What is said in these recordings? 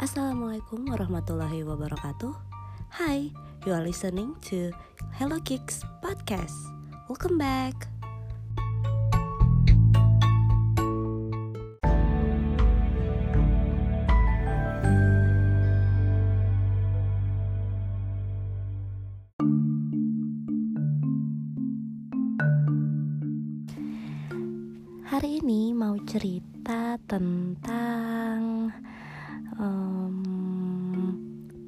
Assalamualaikum warahmatullahi wabarakatuh. Hi, you are listening to Hello Kicks podcast. Welcome back. Hari ini mau cerita tentang um,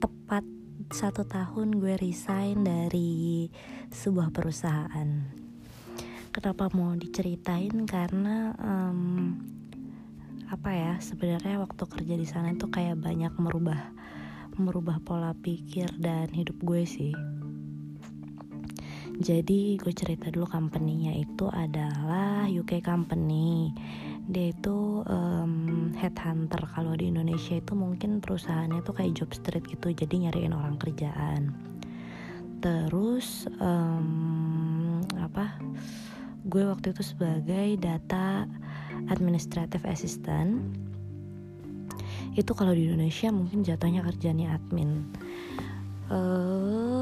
tepat satu tahun gue resign dari sebuah perusahaan. Kenapa mau diceritain? Karena um, apa ya sebenarnya waktu kerja di sana itu kayak banyak merubah merubah pola pikir dan hidup gue sih. Jadi gue cerita dulu company-nya itu adalah UK company. Dia itu um, headhunter kalau di Indonesia itu mungkin perusahaannya tuh kayak job street gitu, jadi nyariin orang kerjaan. Terus um, apa? Gue waktu itu sebagai data administrative assistant. Itu kalau di Indonesia mungkin jatuhnya kerjanya admin. Um,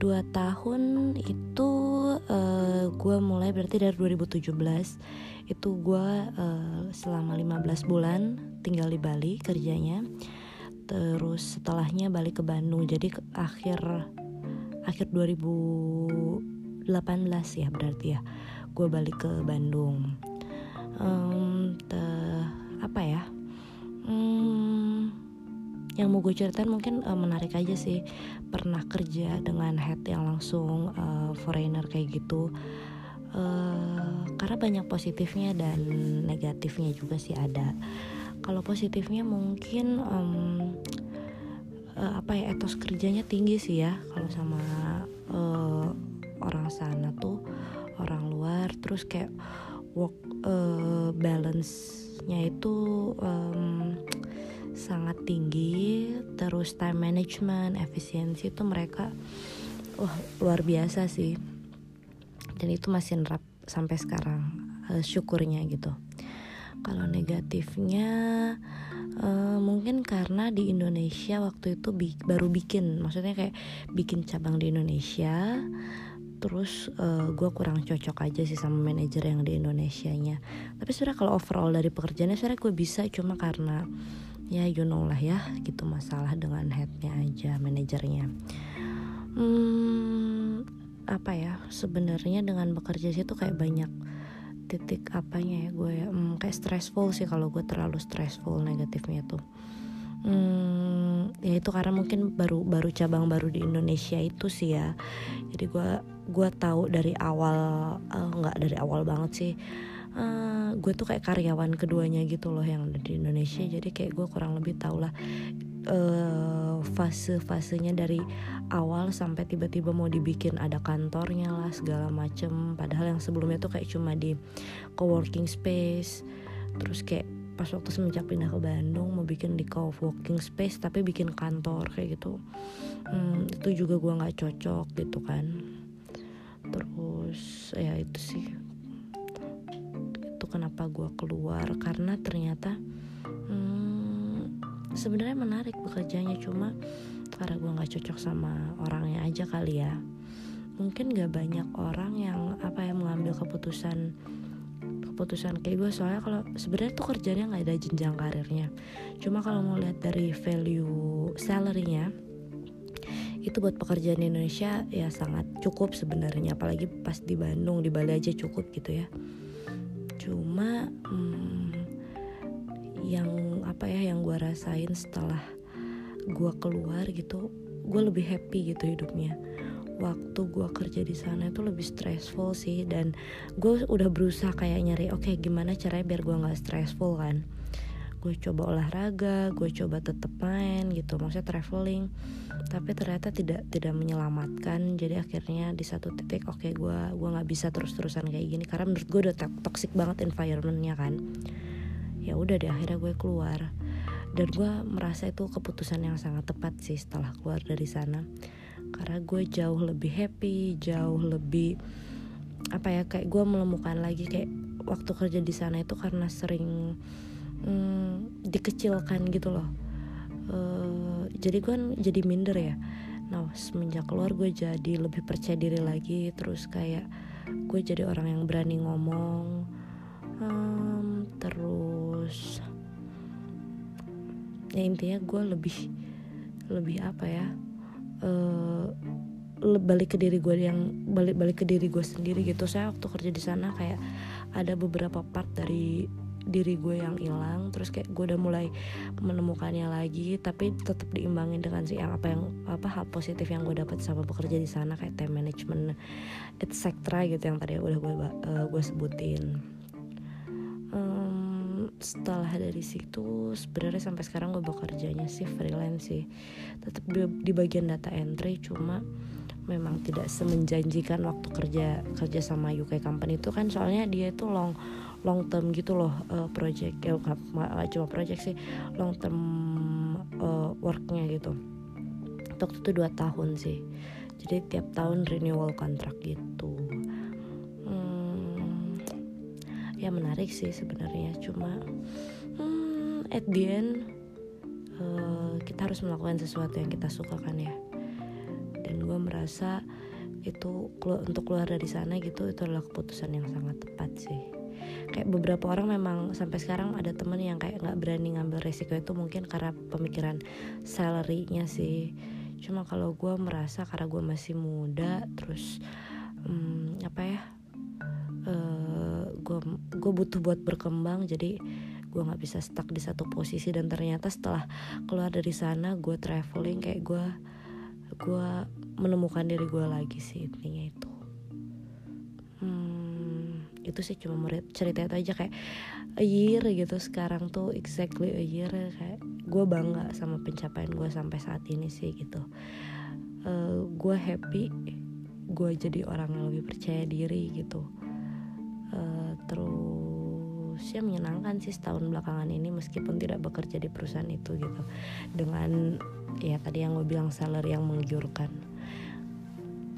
dua tahun itu uh, gue mulai berarti dari 2017 itu gue uh, selama 15 bulan tinggal di Bali kerjanya. Terus setelahnya balik ke Bandung. Jadi ke akhir akhir 2018 ya berarti ya gue balik ke Bandung. Um, te, apa ya? Um, yang mau gue ceritain mungkin uh, menarik aja sih. Pernah kerja dengan head yang langsung uh, foreigner kayak gitu. Uh, karena banyak positifnya dan negatifnya juga sih ada. Kalau positifnya mungkin um, uh, apa ya etos kerjanya tinggi sih ya. Kalau sama uh, orang sana tuh orang luar. Terus kayak work uh, balance-nya itu um, sangat tinggi terus time management efisiensi itu mereka wah luar biasa sih. Dan itu masih nerap sampai sekarang uh, syukurnya gitu. Kalau negatifnya uh, mungkin karena di Indonesia waktu itu bi baru bikin. Maksudnya kayak bikin cabang di Indonesia terus uh, gue kurang cocok aja sih sama manajer yang di Indonesia nya tapi sebenarnya kalau overall dari pekerjaannya sebenarnya gue bisa cuma karena ya you know lah ya gitu masalah dengan headnya aja manajernya. Hmm, apa ya sebenarnya dengan bekerja sih tuh kayak banyak titik apanya ya gue hmm, kayak stressful sih kalau gue terlalu stressful negatifnya tuh. Hmm, ya itu karena mungkin baru baru cabang baru di Indonesia itu sih ya. Jadi gue gue tahu dari awal nggak uh, dari awal banget sih uh, gue tuh kayak karyawan keduanya gitu loh yang ada di Indonesia jadi kayak gue kurang lebih tau lah uh, fase-fasenya dari awal sampai tiba-tiba mau dibikin ada kantornya lah segala macem. Padahal yang sebelumnya tuh kayak cuma di coworking space terus kayak pas waktu semenjak pindah ke Bandung mau bikin di coworking space tapi bikin kantor kayak gitu. Hmm, itu juga gue nggak cocok gitu kan. Terus ya itu sih kenapa gue keluar karena ternyata hmm, sebenarnya menarik bekerjanya cuma karena gue nggak cocok sama orangnya aja kali ya. Mungkin gak banyak orang yang apa ya mengambil keputusan keputusan kayak gue soalnya kalau sebenarnya tuh kerjanya nggak ada jenjang karirnya. Cuma kalau mau lihat dari value salarynya itu buat pekerjaan di Indonesia ya sangat cukup sebenarnya. Apalagi pas di Bandung di Bali aja cukup gitu ya cuma hmm, yang apa ya yang gue rasain setelah gue keluar gitu gue lebih happy gitu hidupnya. Waktu gue kerja di sana itu lebih stressful sih dan gue udah berusaha kayak nyari oke okay, gimana caranya biar gue nggak stressful kan gue coba olahraga gue coba tetap main gitu maksudnya traveling. Tapi ternyata tidak tidak menyelamatkan. Jadi akhirnya di satu titik oke okay, gue gue nggak bisa terus terusan kayak gini. Karena menurut gue udah toxic banget environmentnya kan. Ya udah deh akhirnya gue keluar. Dan gue merasa itu keputusan yang sangat tepat sih setelah keluar dari sana. Karena gue jauh lebih happy jauh lebih apa ya kayak gue menemukan lagi kayak waktu kerja di sana itu karena sering hmm, dikecilkan gitu loh. Uh, jadi gue kan jadi minder ya. Nah semenjak keluar gue jadi lebih percaya diri lagi terus kayak gue jadi orang yang berani ngomong. Um, terus ya intinya gue lebih lebih apa ya uh, balik ke diri gue yang balik balik ke diri gue sendiri gitu. Saya waktu kerja di sana kayak ada beberapa part dari diri gue yang hilang terus kayak gue udah mulai menemukannya lagi tapi tetap diimbangin dengan sih yang apa yang apa hal positif yang gue dapat sama bekerja di sana kayak time management etc gitu yang tadi udah gue uh, gue sebutin. Um, setelah dari situ sebenarnya sampai sekarang gue bekerjanya sih freelance sih. Tetap di, di bagian data entry cuma memang tidak semenjanjikan waktu kerja kerja sama UK company itu kan soalnya dia itu long long term gitu loh uh, project ya gak, cuma project sih long term uh, worknya gitu. Waktu itu dua tahun sih. Jadi tiap tahun renewal kontrak gitu. Hmm, ya menarik sih sebenarnya. Cuma hmm, at the end uh, kita harus melakukan sesuatu yang kita suka kan ya. Dan gue merasa itu untuk keluar dari sana gitu itu adalah keputusan yang sangat tepat sih kayak beberapa orang memang sampai sekarang ada temen yang kayak nggak berani ngambil resiko itu mungkin karena pemikiran salary-nya sih. Cuma kalau gue merasa karena gue masih muda terus um, apa ya gue uh, gue butuh buat berkembang jadi gue nggak bisa stuck di satu posisi. Dan ternyata setelah keluar dari sana gue traveling kayak gue gue menemukan diri gue lagi sih intinya itu itu sih cuma cerita itu aja kayak a year gitu. Sekarang tuh exactly a year kayak gue bangga sama pencapaian gue sampai saat ini sih gitu. Uh, eh, gue happy gue jadi orang yang lebih percaya diri gitu. Uh, terus ya menyenangkan sih setahun belakangan ini meskipun tidak bekerja di perusahaan itu gitu. Dengan ya tadi yang gue bilang salary yang menggiurkan.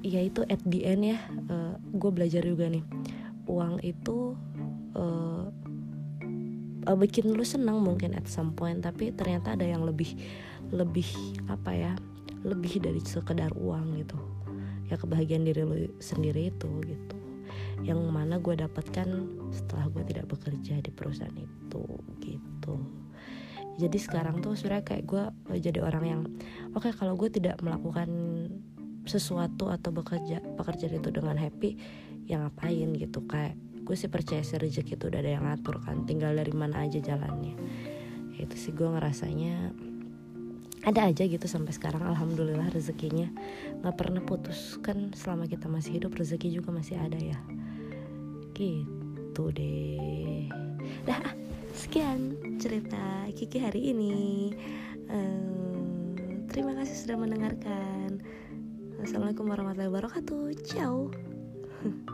Ya itu at the end ya. Uh, gue belajar juga nih uang itu uh, bikin lu senang mungkin at some point tapi ternyata ada yang lebih lebih apa ya lebih dari sekedar uang gitu. Ya kebahagiaan diri lu sendiri itu gitu. Yang mana gue dapatkan setelah gue tidak bekerja di perusahaan itu gitu. Jadi sekarang tuh sebenarnya kayak gue jadi orang yang oke okay, kalau gue tidak melakukan sesuatu atau bekerja pekerjaan itu dengan happy yang ngapain gitu. Kayak gue sih percaya sih rezeki itu udah ada yang ngatur kan tinggal dari mana aja jalannya. Itu sih gue ngerasanya ada aja gitu sampai sekarang. Alhamdulillah rezekinya nggak pernah putus. Kan selama kita masih hidup rezeki juga masih ada ya. Gitu deh. Dah sekian cerita Kiki hari ini. Um, terima kasih sudah mendengarkan. Assalamualaikum warahmatullahi wabarakatuh. Ciao.